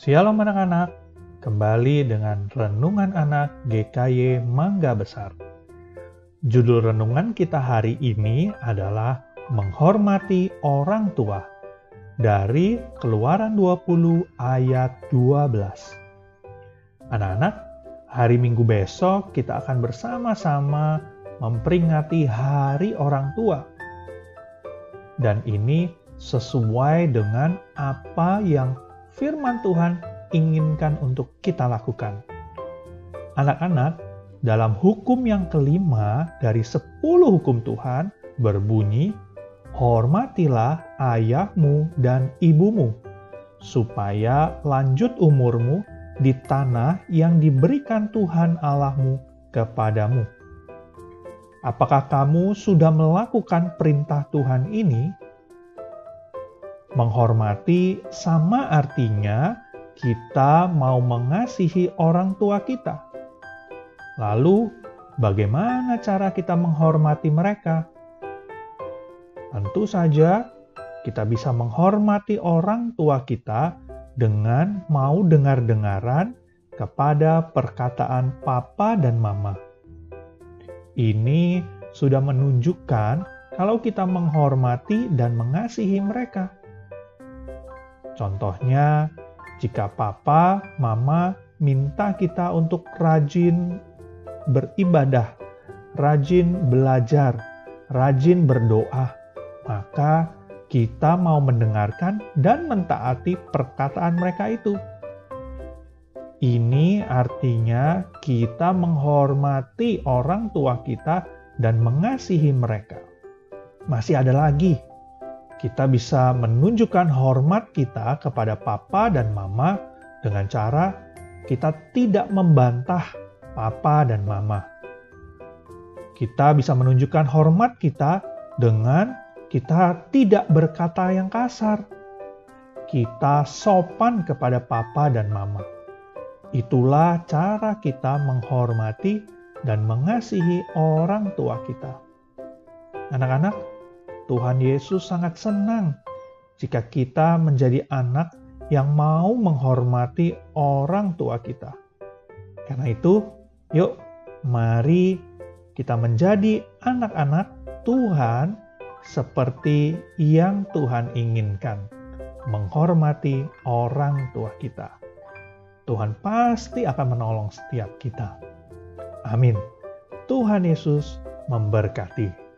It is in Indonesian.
Shalom anak-anak, kembali dengan Renungan Anak GKY Mangga Besar. Judul renungan kita hari ini adalah Menghormati Orang Tua dari Keluaran 20 ayat 12. Anak-anak, hari Minggu besok kita akan bersama-sama memperingati Hari Orang Tua. Dan ini sesuai dengan apa yang firman Tuhan inginkan untuk kita lakukan. Anak-anak, dalam hukum yang kelima dari sepuluh hukum Tuhan berbunyi, Hormatilah ayahmu dan ibumu, supaya lanjut umurmu di tanah yang diberikan Tuhan Allahmu kepadamu. Apakah kamu sudah melakukan perintah Tuhan ini Menghormati sama artinya kita mau mengasihi orang tua kita. Lalu, bagaimana cara kita menghormati mereka? Tentu saja, kita bisa menghormati orang tua kita dengan mau dengar-dengaran kepada perkataan papa dan mama. Ini sudah menunjukkan kalau kita menghormati dan mengasihi mereka. Contohnya, jika papa, mama minta kita untuk rajin beribadah, rajin belajar, rajin berdoa, maka kita mau mendengarkan dan mentaati perkataan mereka itu. Ini artinya kita menghormati orang tua kita dan mengasihi mereka. Masih ada lagi kita bisa menunjukkan hormat kita kepada papa dan mama dengan cara kita tidak membantah papa dan mama. Kita bisa menunjukkan hormat kita dengan kita tidak berkata yang kasar. Kita sopan kepada papa dan mama. Itulah cara kita menghormati dan mengasihi orang tua kita. Anak-anak, Tuhan Yesus sangat senang jika kita menjadi anak yang mau menghormati orang tua kita. Karena itu, yuk, mari kita menjadi anak-anak Tuhan seperti yang Tuhan inginkan, menghormati orang tua kita. Tuhan pasti akan menolong setiap kita. Amin. Tuhan Yesus memberkati.